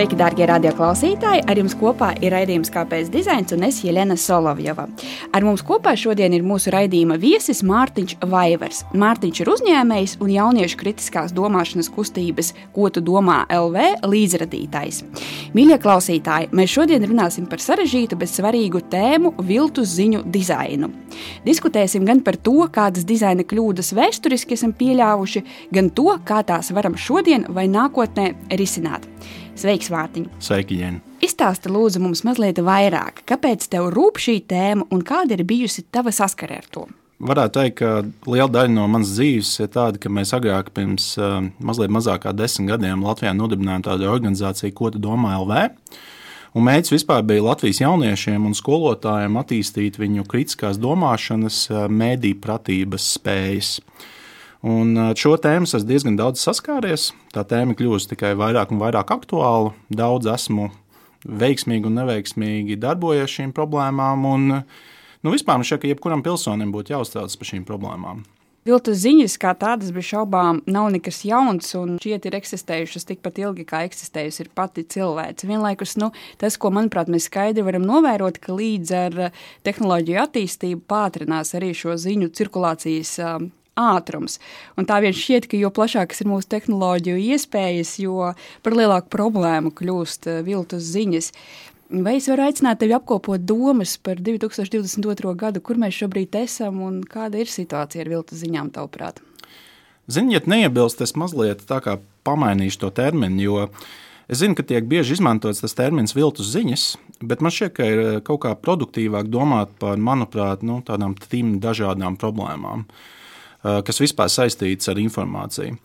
Sveiki, darbie radioklausītāji! Ar jums kopā ir raidījums Kāpēc dizains un es Jelena Solovjova. Ar mums kopā šodien ir mūsu raidījuma viesis Mārtiņš Vaivers. Mārtiņš ir uzņēmējs un jauniešu kritiskās domāšanas kustības Ko tu domā LV līdzradītājs. Mīļie klausītāji, mēs šodien runāsim par sarežģītu, bet svarīgu tēmu - viltus ziņu dizainu. Diskutēsim gan par to, kādas dizaina kļūdas vēsturiski esam pieļāvuši, gan to, kā tās varam šodien vai nākotnē risināt. Sveiks, Mārtiņ! Sveiki, Jēn! Izstāsti lūdzu mums mazliet vairāk, kāpēc tev rūp šī tēma un kāda ir bijusi tava saskare ar to? Varētu teikt, ka liela daļa no manas dzīves ir tāda, ka mēs agrāk, pirms uh, mazliet mazāk kā desmit gadiem, Latvijā nodibinājām tādu organizāciju, ko tu domā LV. Un mērķis vispār bija Latvijas jauniešiem un skolotājiem attīstīt viņu kritiskās domāšanas, mēdī pratības spējas. Un šo tēmu es diezgan daudz saskāries. Tā tēma kļūst tikai vairāk un vairāk aktuāla. Daudz esmu veiksmīgi un neveiksmīgi darbojies šīm problēmām. Un, nu, vispār man šķiet, ka jebkuram pilsonim būtu jāuztraucas par šīm problēmām. Viltus ziņas kā tādas bez šaubām nav nekas jauns, un šķiet, ir eksistējušas tikpat ilgi, kā eksistējusi pati cilvēce. Vienlaikus nu, tas, ko manuprāt mēs skaidri varam novērot, ka līdz ar tehnoloģiju attīstību pātrinās arī šo ziņu cirkulācijas ātrums. Un tā vien šķiet, ka jo plašākas ir mūsu tehnoloģiju iespējas, jo par lielāku problēmu kļūst eh, viltus ziņas. Vai es varu aicināt tevi apkopot domas par 2022. gadu, kur mēs šobrīd esam un kāda ir situācija ar viltus ziņām, tavuprāt? Ziniet, neiebilst, es mazliet tā kā pamainīšu to terminu, jo es zinu, ka tiek bieži izmantots tas termins viltus ziņas, bet man šķiet, ka ir eh, kaut kā produktīvāk domāt par, manuprāt, nu, tādām trim dažādām problēmām. Uh, kas vispār saistīts ar informāciju.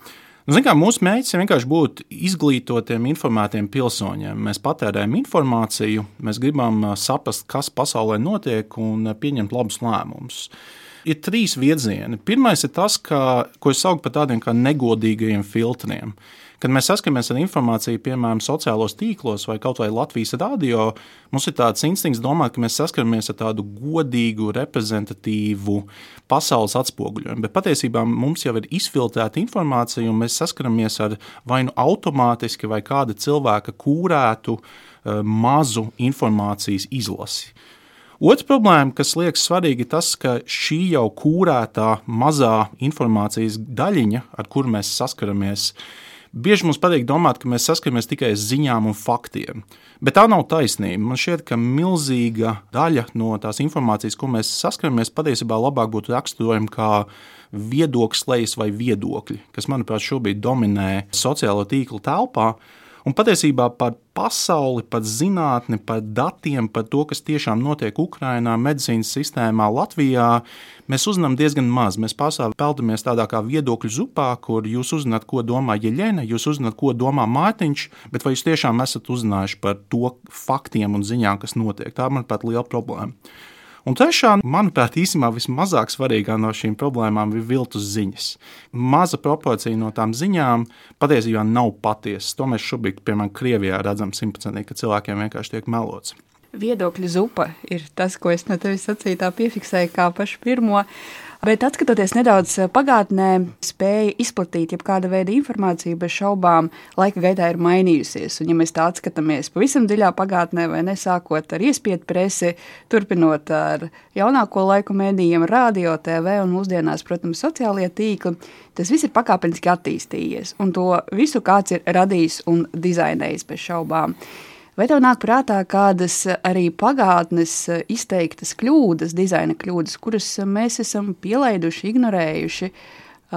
Nu, kā, mūsu mērķis ir vienkārši būt izglītotiem, informētiem pilsoņiem. Mēs patērējam informāciju, mēs gribam eh, saprast, kas pasaulē notiek un eh, pieņemt labus lēmumus. Ir trīs virzieni. Pirmais ir tas, ka, ko es saucu par tādiem kā negodīgajiem filtriem. Uh, Kad mēs saskaramies ar informāciju, piemēram, sociālos tīklos vai kaut vai Latvijas radio, mums ir tāds instinkts domāt, ka mēs saskaramies ar tādu godīgu, reprezentatīvu pasaules atspoguļojumu. Bet patiesībā mums jau ir izfiltrēta informācija, un mēs saskaramies ar vai nu automātiski vai kāda cilvēka kūrētu eh, mazu informācijas izlasi. Otra problēma, kas liekas svarīga, ir tas, ka šī jau kūrētā mazā informācijas daļiņa, ar kuru mēs saskaramies, Bieži mums patīk domāt, ka mēs saskaramies tikai ar ziņām un faktiem. Bet tā nav taisnība. Man šķiet, ka milzīga daļa no tās informācijas, ko mēs saskaramies, patiesībā labāk būtu raksturojama kā viedoklis vai viedokļi, kas, manuprāt, šobrīd dominē sociālo tīklu telpā. Un patiesībā par pasauli, par zinātni, par datiem, par to, kas tiešām notiek Ukrajinā, medicīnas sistēmā, Latvijā, mēs uzzinām diezgan maz. Mēs pārsvarā peldamies tādā kā viedokļu zupā, kur jūs uzzināt, ko domā Jeļena, jūs uzzināt, ko domā Mārtiņš, bet vai jūs tiešām esat uzzinājuši par to faktiem un ziņām, kas notiek? Tā, manuprāt, ir liela problēma. Un trešā, manuprāt, īstenībā vismazāk svarīgā no šīm problēmām ir viltus ziņas. Maza proporcija no tām ziņām patiesībā nav patiesas. To mēs šobrīd, piemēram, Krievijā redzam simtprocentīgi, ka cilvēkiem vienkārši tiek melots. Viedokļu zupa ir tas, ko es no tevis sacīju, tā piefiksēju kā pašu pirmo. Bet, skatoties nedaudz pagātnē, spēja izplatīt jebkāda veida informāciju bez šaubām, laika gaitā ir mainījusies. Un, ja mēs tā skatāmies pavisam dziļā pagātnē, vai nesākot ar iespiedu presi, turpinot ar jaunāko laiku mēdījiem, radio, TV un mūsdienās, protams, sociālie tīkli, tas viss ir pakāpeniski attīstījies. Un to visu kāds ir radījis un dizainējis bez šaubām. Vai tev nāk prātā kādas arī pagātnes izteiktas kļūdas, dizaina kļūdas, kuras mēs esam pielaiduši, ignorējuši?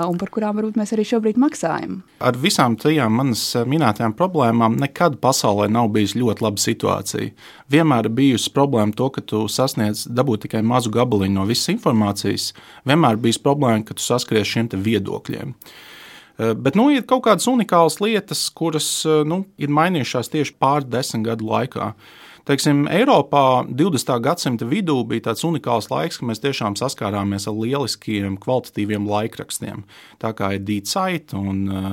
un par kurām varbūt mēs arī šobrīd maksājam. Ar visām trijām manas minētajām problēmām nekad pasaulē nav bijusi ļoti laba situācija. Vienmēr ir bijusi problēma to, ka tu sasniedz dabūt tikai mazu gabaliņu no visas informācijas. Vienmēr bijusi problēma, ka tu saskaries šiem viedokļiem. Eh, bet nu, ir kaut kādas unikālas lietas, kuras eh, nu, ir mainījušās tieši pāris desmit gadu laikā. Teiksim, Eiropā 20. gadsimta vidū bija tāds unikāls laiks, kad mēs tiešām saskārāmies ar lieliskiem, kvalitatīviem laikrakstiem. Tā kā ir Dītsaita un uh,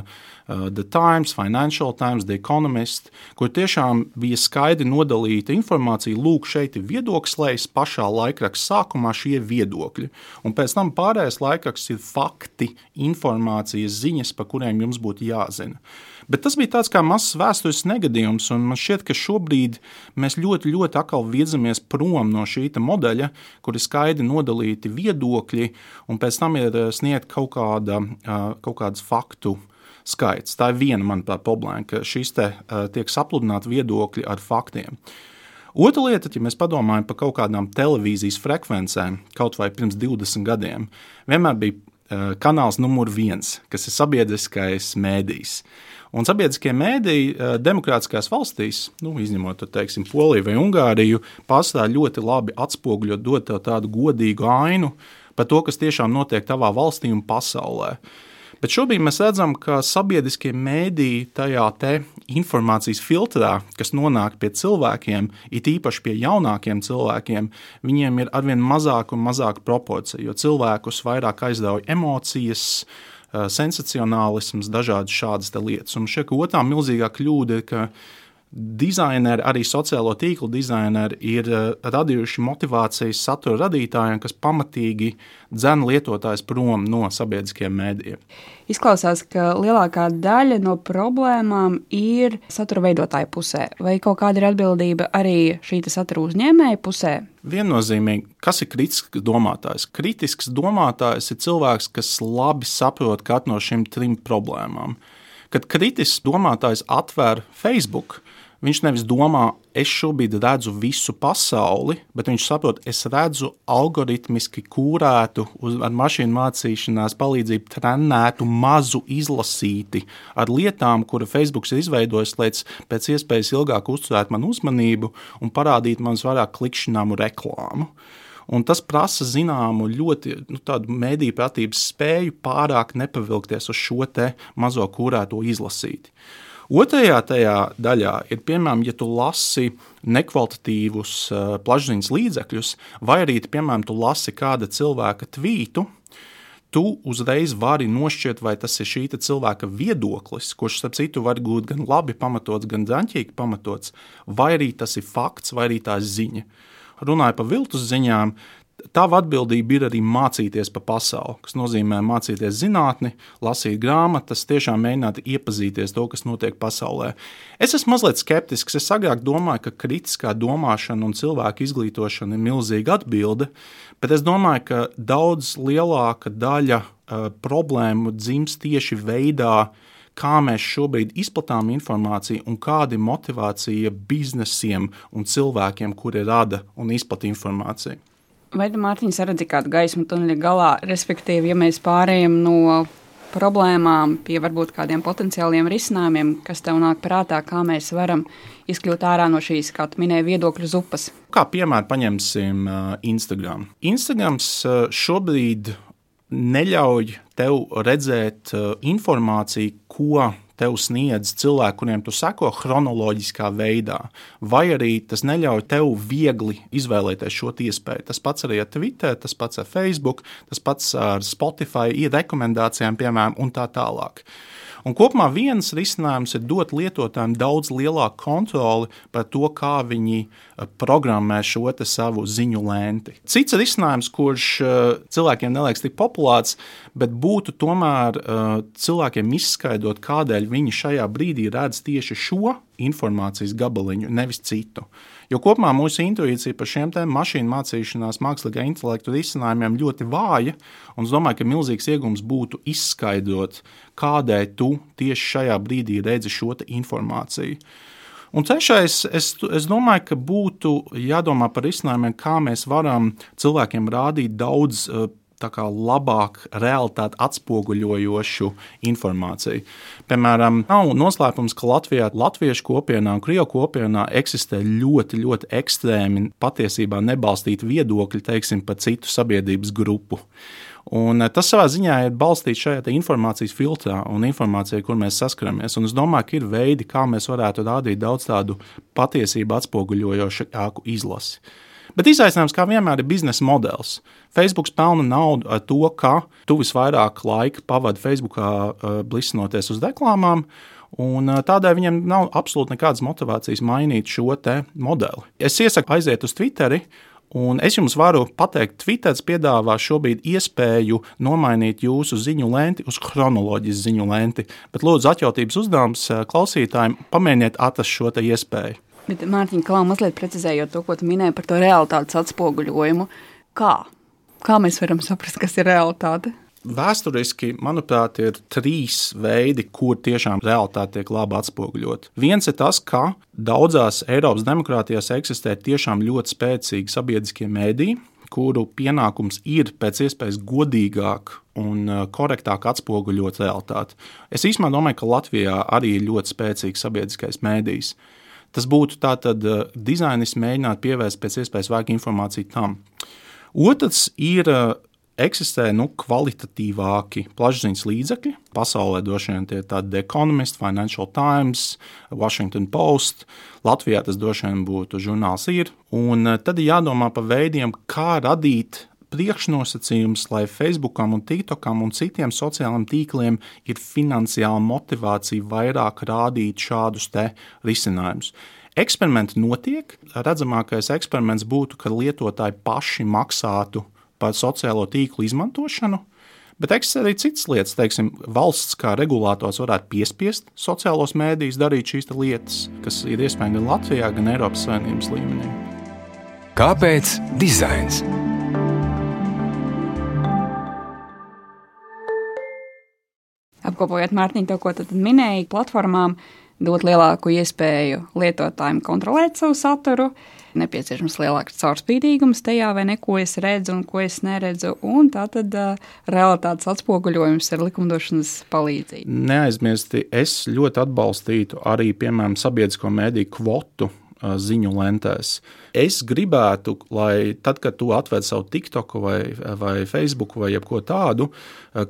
uh, The Times, Financial Times, The Economist, kur tiešām bija skaidri nodalīta informācija. Lūk, šeit ir viedoklis, pašā laikraksta sākumā šie viedokļi. Un pēc tam pārējais laikraksts ir fakti, informācijas ziņas, par kuriem jums būtu jāzina. Bet tas bija tāds kā mazs vēstures negadījums, un man šķiet, ka šobrīd mēs ļoti, ļoti atkal virzamies prom no šī modeļa, kur ir skaidri nodalīti viedokļi, un pēc tam ir sniegta kaut, kāda, kaut kādas faktu skaits. Tā ir viena, manuprāt, problēma, ka šīs te tiek sapludināti viedokļi ar faktiem. Otra lieta, ja mēs padomājam par kaut kādām televīzijas frekvencēm, kaut vai pirms 20 gadiem, vienmēr bija uh, kanāls numur viens, kas ir sabiedriskais mēdījis. Un sabiedriskie mēdīji uh, demokrātiskās valstīs, nu, izņemot teiksim, Poliju vai Ungāriju, pārstāv ļoti labi atspoguļot, dot tādu godīgu ainu par to, kas tiešām notiek tavā valstī un pasaulē. Uh, Bet šobrīd mēs redzam, ka sabiedriskie mēdīji tajā informācijas filtrā, kas nonāk pie cilvēkiem, it īpaši pie jaunākiem cilvēkiem, viņiem ir arvien mazāk un mazāk proporcija, jo cilvēkus vairāk aizrauja emocijas, sensacionālisms, dažādas šādas lietas. Un šeit otrā milzīgā kļūda ir, ka dizaineri, arī sociālo tīklu dizaineri, ir eh, radījuši motivācijas satura radītājiem, kas pamatīgi dzen lietotājs prom no sabiedriskiem mēdījiem. Izklausās, ka lielākā daļa no problēmām ir satura veidotāja pusē. Vai kaut kāda ir atbildība arī šī satura uzņēmēja pusē? Viennozīmīgi, kas ir kritisks domātājs? Kritisks domātājs ir cilvēks, kas labi saprot katru no šīm trim problēmām. Kad kritisks domātājs atver Facebook, Viņš nevis domā, es šobrīd redzu visu pasauli, bet viņš saprot, es redzu algoritmiski kūrētu, uz, ar mašīnu mācīšanās palīdzību trenētu, mazu izlasīti ar lietām, kura Facebook ir izveidojis, lai pēc iespējas ilgāk uzturētu manu uzmanību un parādītu man vairāk klikšķināmu reklāmu. Un tas prasa zināmu ļoti nu, mediju pratības spēju pārāk nepavilkties uz šo mazo kūrēto izlasīti. Otrajā tajā daļā ir, piemēram, ja tu lasi nekvalitatīvus uh, plašsaziņas līdzekļus, vai arī, piemēram, tu lasi kāda cilvēka tvītu, tu uzreiz vari nošķirt, vai tas ir šī cilvēka viedoklis, kurš, starp citu, var būt gan labi pamatots, gan zaņķīgi pamatots, vai arī tas ir fakts, vai arī tā ziņa. Runājot par viltus ziņām, Tava atbildība ir arī mācīties par pasauli, kas nozīmē mācīties zinātni, lasīt grāmatas, tiešām mēģināt iepazīties to, kas notiek pasaulē. Es esmu mazliet skeptisks. Es agrāk domāju, ka kritiskā domāšana un cilvēku izglītošana ir milzīga atbilde, bet es domāju, ka daudz lielāka daļa uh, problēmu dzimst tieši veidā, kā mēs šobrīd izplatām informāciju un kāda ir motivācija biznesiem un cilvēkiem, kuri rada un izplatīja informāciju. Vai Mārtiņš, redzi kādu gaismu tuneļa galā, respektīvi, ja mēs pārējām no problēmām pie varbūt kādiem potenciāliem risinājumiem, kas tev nāk prātā, kā mēs varam izkļūt ārā no šīs, kā tu minēji, viedokļu zupas? Kā piemēru paņemsim uh, Instagram. Instagrams uh, šobrīd neļauj tev redzēt uh, informāciju, ko tev sniedz cilvēki, kuriem tu seko chronoloģiskā veidā, vai arī tas neļauj tev viegli izvēlēties šo iespēju. Tas pats arī ar Twitter, tas pats ar Facebook, tas pats ar Spotify, ir rekomendācijām, piemēram, un tā tālāk. Un kopumā viens risinājums ir dot lietotājiem daudz lielāku kontroli par to, kā viņi eh, programmē šo savu ziņu lenti. Cits risinājums, kurš eh, cilvēkiem neliekas tik populārs, bet būtu tomēr eh, cilvēkiem izskaidrot, kādēļ viņi šajā brīdī redz tieši šo informācijas gabaliņu, nevis citu. Jo kopumā mūsu intuīcija par šiem mašīnu mācīšanās, mākslīgā intelektu risinājumiem ļoti vāja. Es domāju, ka milzīgs iegūms būtu izskaidrot, kādēļ tu tieši šajā brīdī redzi šo informāciju. Un trešais, es, es domāju, ka būtu jādomā par risinājumiem, kā mēs varam cilvēkiem rādīt daudz uh, labāk realitāti atspoguļojošu informāciju. Piemēram, nav noslēpums, ka Latvijā, Latviešu kopienā un Krievu kopienā eksistē ļoti, ļoti ekstrēmi, patiesībā nebalstīti viedokļi teiksim, par citu sabiedrības grupu. Un eh, tas savā ziņā ir balstīts šajā informācijas filtrā un informācijā, kur mēs saskaramies. Un es domāju, ka ir veidi, kā mēs varētu rādīt daudz tādu patiesību atspoguļojošāku izlasi. Bet izaicinājums, kā vienmēr, ir biznesa modelis. Facebook pelna naudu ar to, ka tu visvairāk laika pavadi Facebookā, blisnoties uz reklāmām. Un tādēļ viņam nav absolūti nekādas motivācijas mainīt šo modeli. Es iesaku aiziet uz Twitteri Un es jums varu pateikt, Twitter piedāvā šobrīd iespēju nomainīt jūsu ziņu lenti uz chronoloģijas ziņu lenti. Bet, lūdzu, atjautības uzdevums klausītājiem pamēģiniet atrast šo iespēju. Bet, Mārtiņa, kā mazliet precizējot to, ko tu minēji par to realitātes atspoguļojumu, kā? Kā mēs varam saprast, kas ir realitāte? Vēsturiski, manuprāt, ir trīs veidi, kur tiešām realitāte tiek labi atspoguļot. Viens ir tas, ka daudzās Eiropas demokrātijās eksistē tiešām ļoti spēcīgi sabiedriskie mēdīji, kuru pienākums ir pēc iespējas godīgāk un uh, korektāk atspoguļot realitāti. Es īstenībā domāju, ka Latvijā arī ir ļoti spēcīgs sabiedriskais mēdījis. Tas būtu tātad uh, dizainis mēģināt pievērst pēc iespējas vairāk informāciju tam. Otrs ir uh, eksistē nu, kvalitatīvāki plašsaziņas līdzekļi. Pasaulē droši vien tie ir tādi The Economist, Financial Times, Washington Post. Latvijā tas droši vien būtu žurnāls ir. Un eh, tad ir jādomā par veidiem, kā radīt priekšnosacījums, lai Facebookam, un TikTokam un citiem sociālajiem tīkliem ir finansiāla motivācija vairāk rādīt šādus risinājumus. Eksperimenti notiek. Redzamākais eksperiments būtu, ka lietotāji paši maksātu par sociālo tīklu izmantošanu. Bet eksistē arī citas lietas, teiksim, valsts kā regulators varētu piespiest sociālos mēdījus darīt šīs lietas, kas ir iespējams gan Latvijā, gan Eiropas Savienības līmenī. Kāpēc dizains? Apkopojot Mārtiņu to, ko tu minēji, platformām dot lielāku iespēju lietotājiem kontrolēt savu saturu, nepieciešams lielāks caurspīdīgums tajā, vai ne, ko es redzu un ko es neredzu. Un tā tad uh, realitātes atspoguļojums ar likumdošanas palīdzību. Neaizmirsti, es ļoti atbalstītu arī, piemēram, sabiedrisko mediju kvotu ziņu lentēs. Es gribētu, lai tad, kad tu atver savu TikTok vai, vai Facebook vai ko tādu,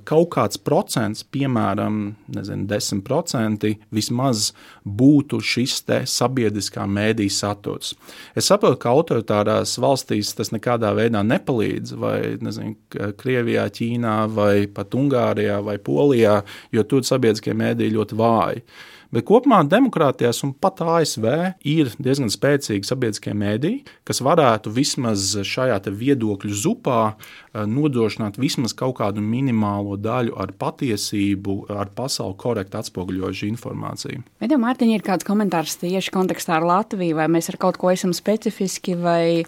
kaut kāds procents, piemēram, nezinu, 10% vismaz būtu šis sabiedriskā mēdīņa saturs. Es saprotu, ka autoritārās valstīs tas nekādā veidā nepalīdz, vai nezinu, Krievijā, Ķīnā, vai pat Ungārijā vai Polijā, jo tur sabiedriskie mēdīji ļoti vāji. Bet kopumā demokrātijās un pat ASV ir diezgan spēcīgi sabiedriskie mēdīji, kas varētu vismaz šajā viedokļu zupā eh, nodrošināt vismaz kaut kādu minimālo daļu ar patiesību, ar pasauli korekti atspoguļojušu informāciju. Vai tev, Mārtiņ, ir kāds komentārs tieši kontekstā ar Latviju, vai mēs ar kaut ko esam specifiski vai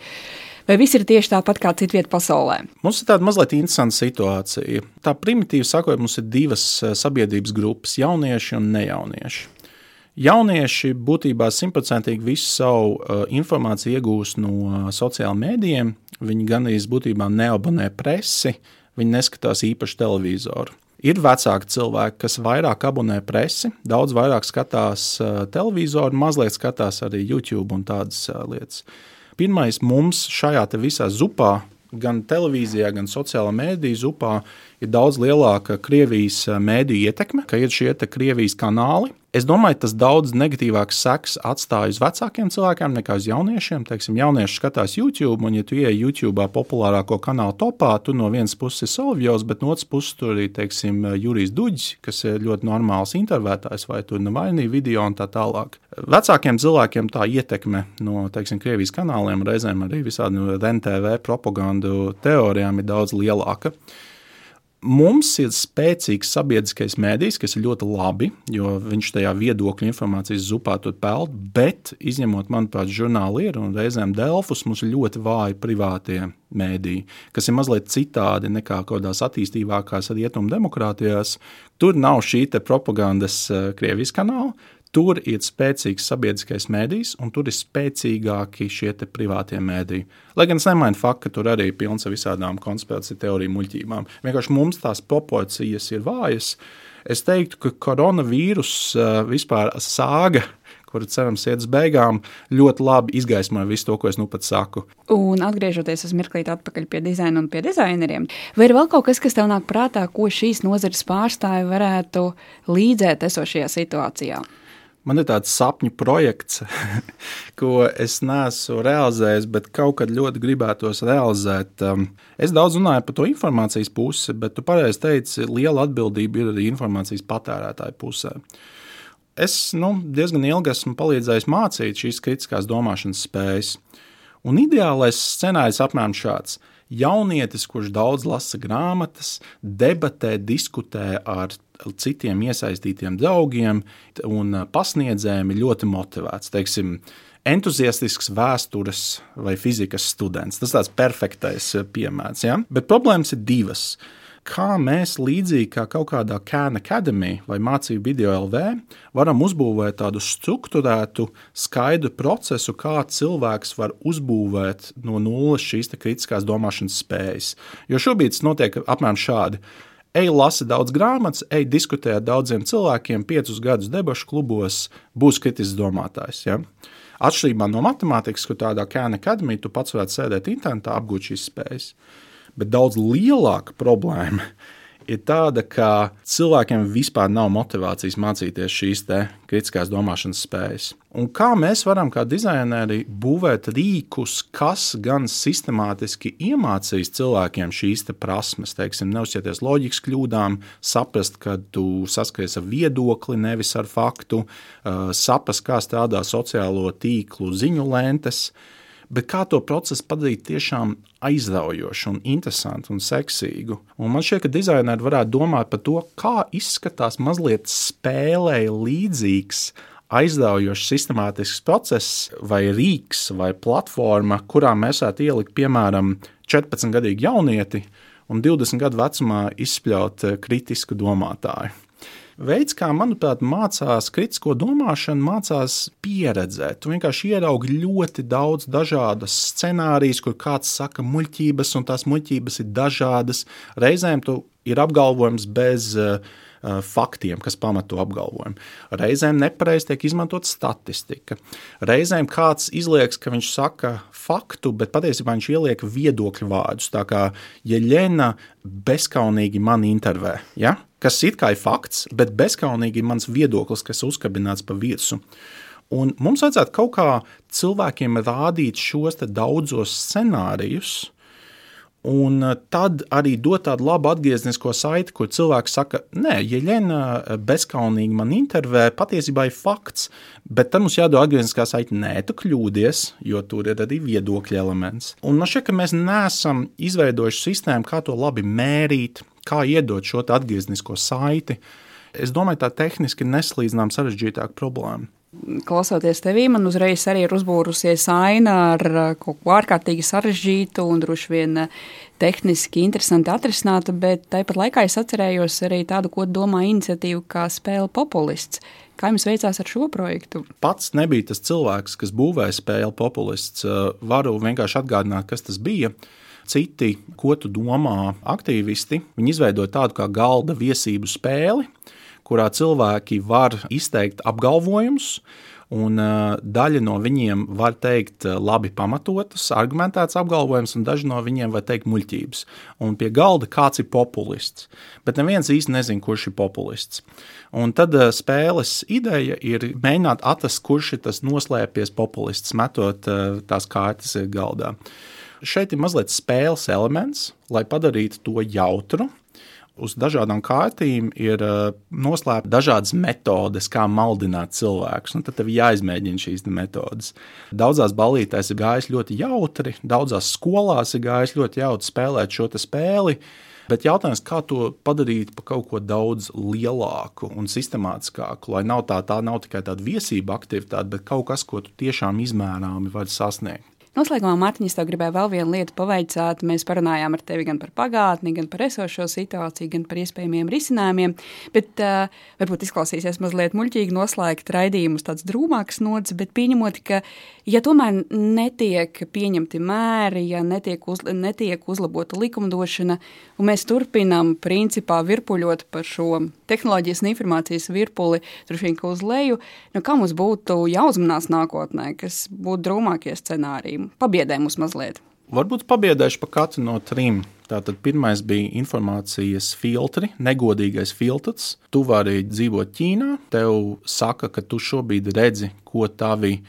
vai viss ir tieši tāpat kā citvietā pasaulē? Mums ir tāda mazliet interesanta situācija. Tā primitīvi sakot, mums ir divas eh, sabiedrības grupas - jaunieši un nejaunieši. Jaunieši būtībā simtprocentīgi visu savu uh, informāciju iegūst no uh, sociālajiem mēdījiem. Viņi gan arī būtībā neabonē presi, viņi neskatās īpaši televizoru. Ir vecāki cilvēki, kas vairāk abonē presi, daudz vairāk skatās uh, televizoru, mazliet skatās arī YouTube un tādas uh, lietas. Pirmais mums šajā visā zupā, gan televīzijā, gan sociālajā mēdīju zupā, ir daudz lielāka Krievijas mēdīju ietekme, ka ir šie Krievijas kanāli, Es domāju, tas daudz negatīvāks seks atstāja uz vecākiem cilvēkiem nekā uz jauniešiem. Teiksim, jaunieši skatās YouTube, un, ja tu ieej YouTube populārāko kanālu topā, tu no vienas puses ir Solvijos, bet no otras puses tur arī teiksim, Jurijs Duģis, kas ir ļoti normāls intervētājs, vai tur Navainī video un tā tālāk. Vecākiem cilvēkiem tā ietekme no teiksim, Krievijas kanāliem, reizēm arī visādi RNTV propagandu teorijām ir daudz lielāka. Mums ir spēcīgs sabiedriskais mēdījis, kas ir ļoti labi, jo viņš tajā viedokļu informācijas zupā tur peld, bet, izņemot, manuprāt, žurnāli ir un reizēm Delfus, mums ir ļoti vāji privātie mēdīji, kas ir mazliet citādi nekā kādās attīstīgākās rietumu demokrātijās. Tur nav šī propagandas eh, Krievijas kanāla, Tur ir spēcīgs sabiedriskais mēdījis, un tur ir spēcīgāki šie privātie mēdīji. Lai gan es nemainu faktu, ka tur arī ir pilns ar visādām konspirāciju teoriju muļķībām. Vienkārši mums tās proporcijas ir vājas. Es teiktu, ka koronavīrus uh, vispār sāga kuru cerams iet uz beigām, ļoti labi izgaismoja visu to, ko es nu pat saku. Un atgriežoties uz mirklīti atpakaļ pie dizaina un pie dizaineriem, vai ir vēl kaut kas, kas tev nāk prātā, ko šīs nozares pārstāvi varētu līdzēt esošajā situācijā? Man ir tāds sapņu projekts, ko es neesmu realizējis, bet kaut kad ļoti gribētos realizēt. Um, es daudz runāju par to informācijas pusi, bet tu pareizi teici, liela atbildība ir arī informācijas patērētāju pusē. Es nu, diezgan ilgi esmu palīdzējis mācīt šīs kritiskās domāšanas spējas. Un ideālais scenārijs apmēram šāds. Jaunietis, kurš daudz lasa grāmatas, debatē, diskutē ar citiem iesaistītiem draugiem un pasniedzējiem, ir ļoti motivēts. Teiksim, entuziastisks vēstures vai fizikas students. Tas ir tāds perfektais piemērs. Ja? Bet problēmas ir divas kā mēs, līdzīgi kā kaut kādā Khan Academy vai mācību video LV, varam uzbūvēt tādu struktūrētu, skaidru procesu, kā cilvēks var uzbūvēt no nulles šīs kritiskās domāšanas spējas. Jo šobrīd tas notiek apmēram šādi. Ej, lasi daudz grāmatas, ej, diskutē ar daudziem cilvēkiem, piecus gadus debašu klubos, būs kritisks domātājs. Ja? Atšķirībā no matemātikas, kur tādā Khan Academy tu pats varētu sēdēt internetā, apgūt šīs spējas. Bet daudz lielāka problēma ir tāda, ka cilvēkiem vispār nav motivācijas mācīties šīs kritiskās domāšanas spējas. Un kā mēs varam, kā dizaineri, būvēt rīkus, kas gan sistemātiski iemācīs cilvēkiem šīs prasmes, teiksim, neuzsieties loģikas kļūdām, saprast, ka tu saskaries ar viedokli, nevis ar faktu, saprast, kā strādā sociālo tīklu ziņu lentes bet kā to procesu padarīt tiešām aizraujošu, un interesantu un seksīgu. Un man šķiet, ka dizaineri varētu domāt par to, kā izskatās mazliet spēlēji līdzīgs. Aizraujošs, sistemātisks process, vai rīks, vai platforma, kurā mēs varētu ielikt, piemēram, 14-gadīgu jaunieti un 20 gadu vecumā izspļaut eh, kritisku domātāju veids, kā, manuprāt, mācās kritisko domāšanu, mācās pieredzēt. Tu vienkārši ieraugi ļoti daudz dažādas scenārijas, kur kāds saka muļķības, un tās muļķības ir dažādas. Reizēm tu ir apgalvojums bez uh, faktiem, kas pamato apgalvojumu. Reizēm nepareizi tiek izmantot statistika. Reizēm kāds izliekas, ka viņš saka faktu, bet patiesībā viņš ieliek viedokļu vārdus. Tā kā Jeļena bezskaunīgi man intervē. Ja? kas it kā ir fakts, bet bezskaunīgi ir mans viedoklis, kas uzkabināts pa virsmu. Un mums vajadzētu kaut kā cilvēkiem rādīt šos daudzos scenārijus, Un tad arī dot tādu labu atgrieznisko saiti, kur cilvēks saka, nē, ja Jēna bezskaunīgi man intervē, patiesībā ir fakts, bet tad mums jādod atgriezniskā saite, nē, tu kļūdies, jo tur ir arī viedokļa elements. Un man šķiet, ka mēs neesam izveidojuši sistēmu, kā to labi mērīt, kā iedot šo atgrieznisko saiti, es domāju, tā tehniski neslīdzinām sarežģītāka problēma. Klausoties tevī, man uzreiz arī ir uzbūrusies aina ar kaut ko ārkārtīgi sarežģītu un droši vien tehniski interesanti atrisinātu, bet tāpat laikā es atcerējos arī tādu, ko domā iniciatīva kā spēle populists. Kā jums veicās ar šo projektu? Pats nebija tas cilvēks, kas būvēja spēli populists. Varu vienkārši atgādināt, kas tas bija citi, ko tu domā, aktīvisti. Viņi izveidoja tādu kā galda viesību spēli, kurā cilvēki var izteikt apgalvojumus. Un, daļa no viņiem var teikt labi pamatotas, argumentētas apgalvojumus, un daži no viņiem var teikt muļķības. Un pie galda kāds ir populists. Bet neviens īsti nezina, kurš ir populists. Un tad spēles ideja ir mēģināt atrast, kurš ir tas noslēpies populists, metot tās kārtas galdā. Šeit ir mazliet spēles elements, lai padarītu to jautru. Uz dažādām kārtīm ir uh, noslēpta dažādas metodes, kā maldināt cilvēkus. Un tad tev jāizmēģina šīs metodes. Daudzās balītēs ir gājis ļoti jautri, daudzās skolās ir gājis ļoti jautri spēlēt šo spēli. Bet jautājums, kā to padarīt par kaut ko daudz lielāku un sistemātiskāku, lai nav tā, tā nav tikai tāda viesība aktivitāte, bet kaut kas, ko tu tiešām izmērāmi vari sasniegt. Noslēgumā, Mārtiņš, tev gribēja vēl vienu lietu pavaicāt. Mēs parunājām ar tevi gan par pagātni, gan par esošo situāciju, gan par iespējamiem risinājumiem. Bet uh, varbūt izklausīsies mazliet muļķīgi noslēgt raidījumus tāds drūmāks nots, bet pieņemot, ka, ja tomēr netiek pieņemti mēri, ja netiek, uz, netiek uzlabota likumdošana, un mēs turpinām principā virpuļot par šo tehnoloģijas un informācijas virpuli, droši vien, ka uz leju, nu kā mums būtu jāuzmanās nākotnē, kas būtu drūmākie scenāriji? Pabiedē mums mazliet. Varbūt pabiedēšu pa katru no trim. Tātad pirmais bija informācijas filtri, negodīgais filtrs. Tu vari dzīvot Ķīnā, tev saka, ka tu šobrīd redzi, ko tavi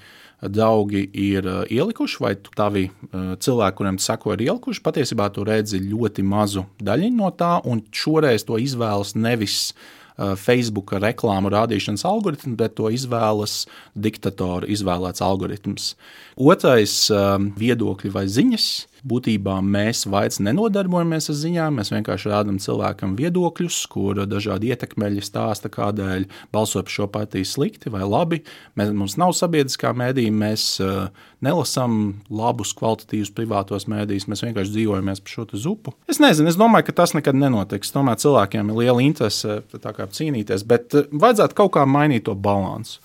draugi ir uh, ielikuši, vai tavi uh, cilvēki, kuriem tu seko, ir ielikuši. Patiesībā tu redzi ļoti mazu daļiņu no tā, un šoreiz to izvēlas nevis Facebook reklāmu rādīšanas algoritmu, bet to izvēlas diktatora izvēlēts algoritms. Otrais - viedokļi vai ziņas. Būtībā mēs vairs nenodarbojamies ar ziņām, mēs vienkārši rādām cilvēkam viedokļus, kur dažādi ietekmeļi stāsta, kādēļ balsoja par šo partiju slikti vai labi. Mēs, mums nav sabiedriskā mēdīja, mēs uh, nelasām labus, kvalitatīvus privātos mēdījus, mēs vienkārši dzīvojamies pa šo zupu. Es nezinu, es domāju, ka tas nekad nenotiks. Tomēr cilvēkiem ir liela interese cīnīties, bet uh, vajadzētu kaut kā mainīt to balansu.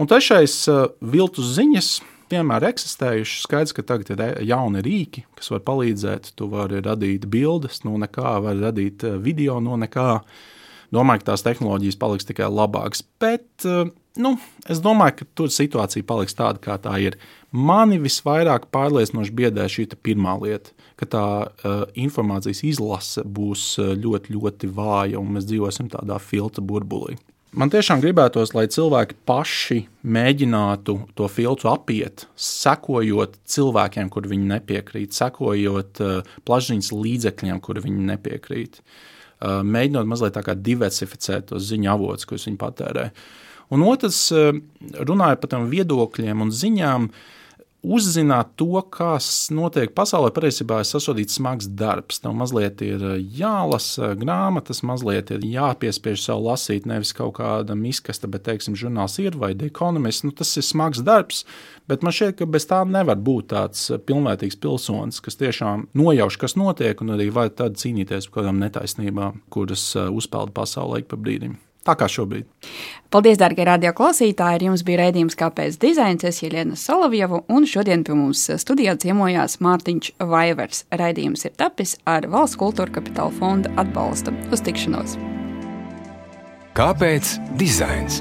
Un trešais uh, - viltus ziņas vienmēr eksistējuši. Skaidrs, ka tagad ir jauni rīki, kas var palīdzēt. Tu vari radīt bildes no nekā, var radīt e, video no nekā. Domāju, ka tās tehnoloģijas paliks tikai labākas. Bet e, nu, es domāju, ka tur situācija paliks tāda, kā tā ir. Mani visvairāk pārliecinoši biedē šī pirmā lieta, ka tā uh, informācijas izlase būs ļoti, ļoti vāja un mēs dzīvosim tādā filtra burbulī. Man tiešām gribētos, lai cilvēki paši mēģinātu to filtru apiet, sekojot cilvēkiem, kur viņi nepiekrīt, sekojot uh, plašsaziņas līdzekļiem, kur viņi nepiekrīt. Uh, mēģinot mazliet diversificēt tos ziņu avotus, kurus viņi patērē. Un otrs, uh, runājot par tiem viedokļiem un ziņām, uh, uzzināt to, kas notiek pasaulē, patiesībā ir sasodīts smags darbs. Tev mazliet ir eh, jālasa grāmatas, mazliet ir jāpiespiež sev lasīt nevis kaut kāda izkasta, bet, teiksim, žurnāls ir vai The Economist. Nu, tas ir smags darbs, bet man šķiet, ka bez tā nevar būt tāds pilnvērtīgs pilsonis, kas tiešām nojauš, kas notiek, un arī var tad cīnīties par kādām netaisnībām, kuras eh, uzpeld pasaulē ik pa brīdim. Tā kā šobrīd. Paldies, darbie radioklausītāji! Ar jums bija raidījums Kāpēc dizains? Es Jēlēna Solovjevu, un šodien pie mums studijā ciemojās Mārtiņš Vaivers. Raidījums ir tapis ar Valsts kultūra kapitāla fonda atbalstu. Uz tikšanos! Kāpēc dizains?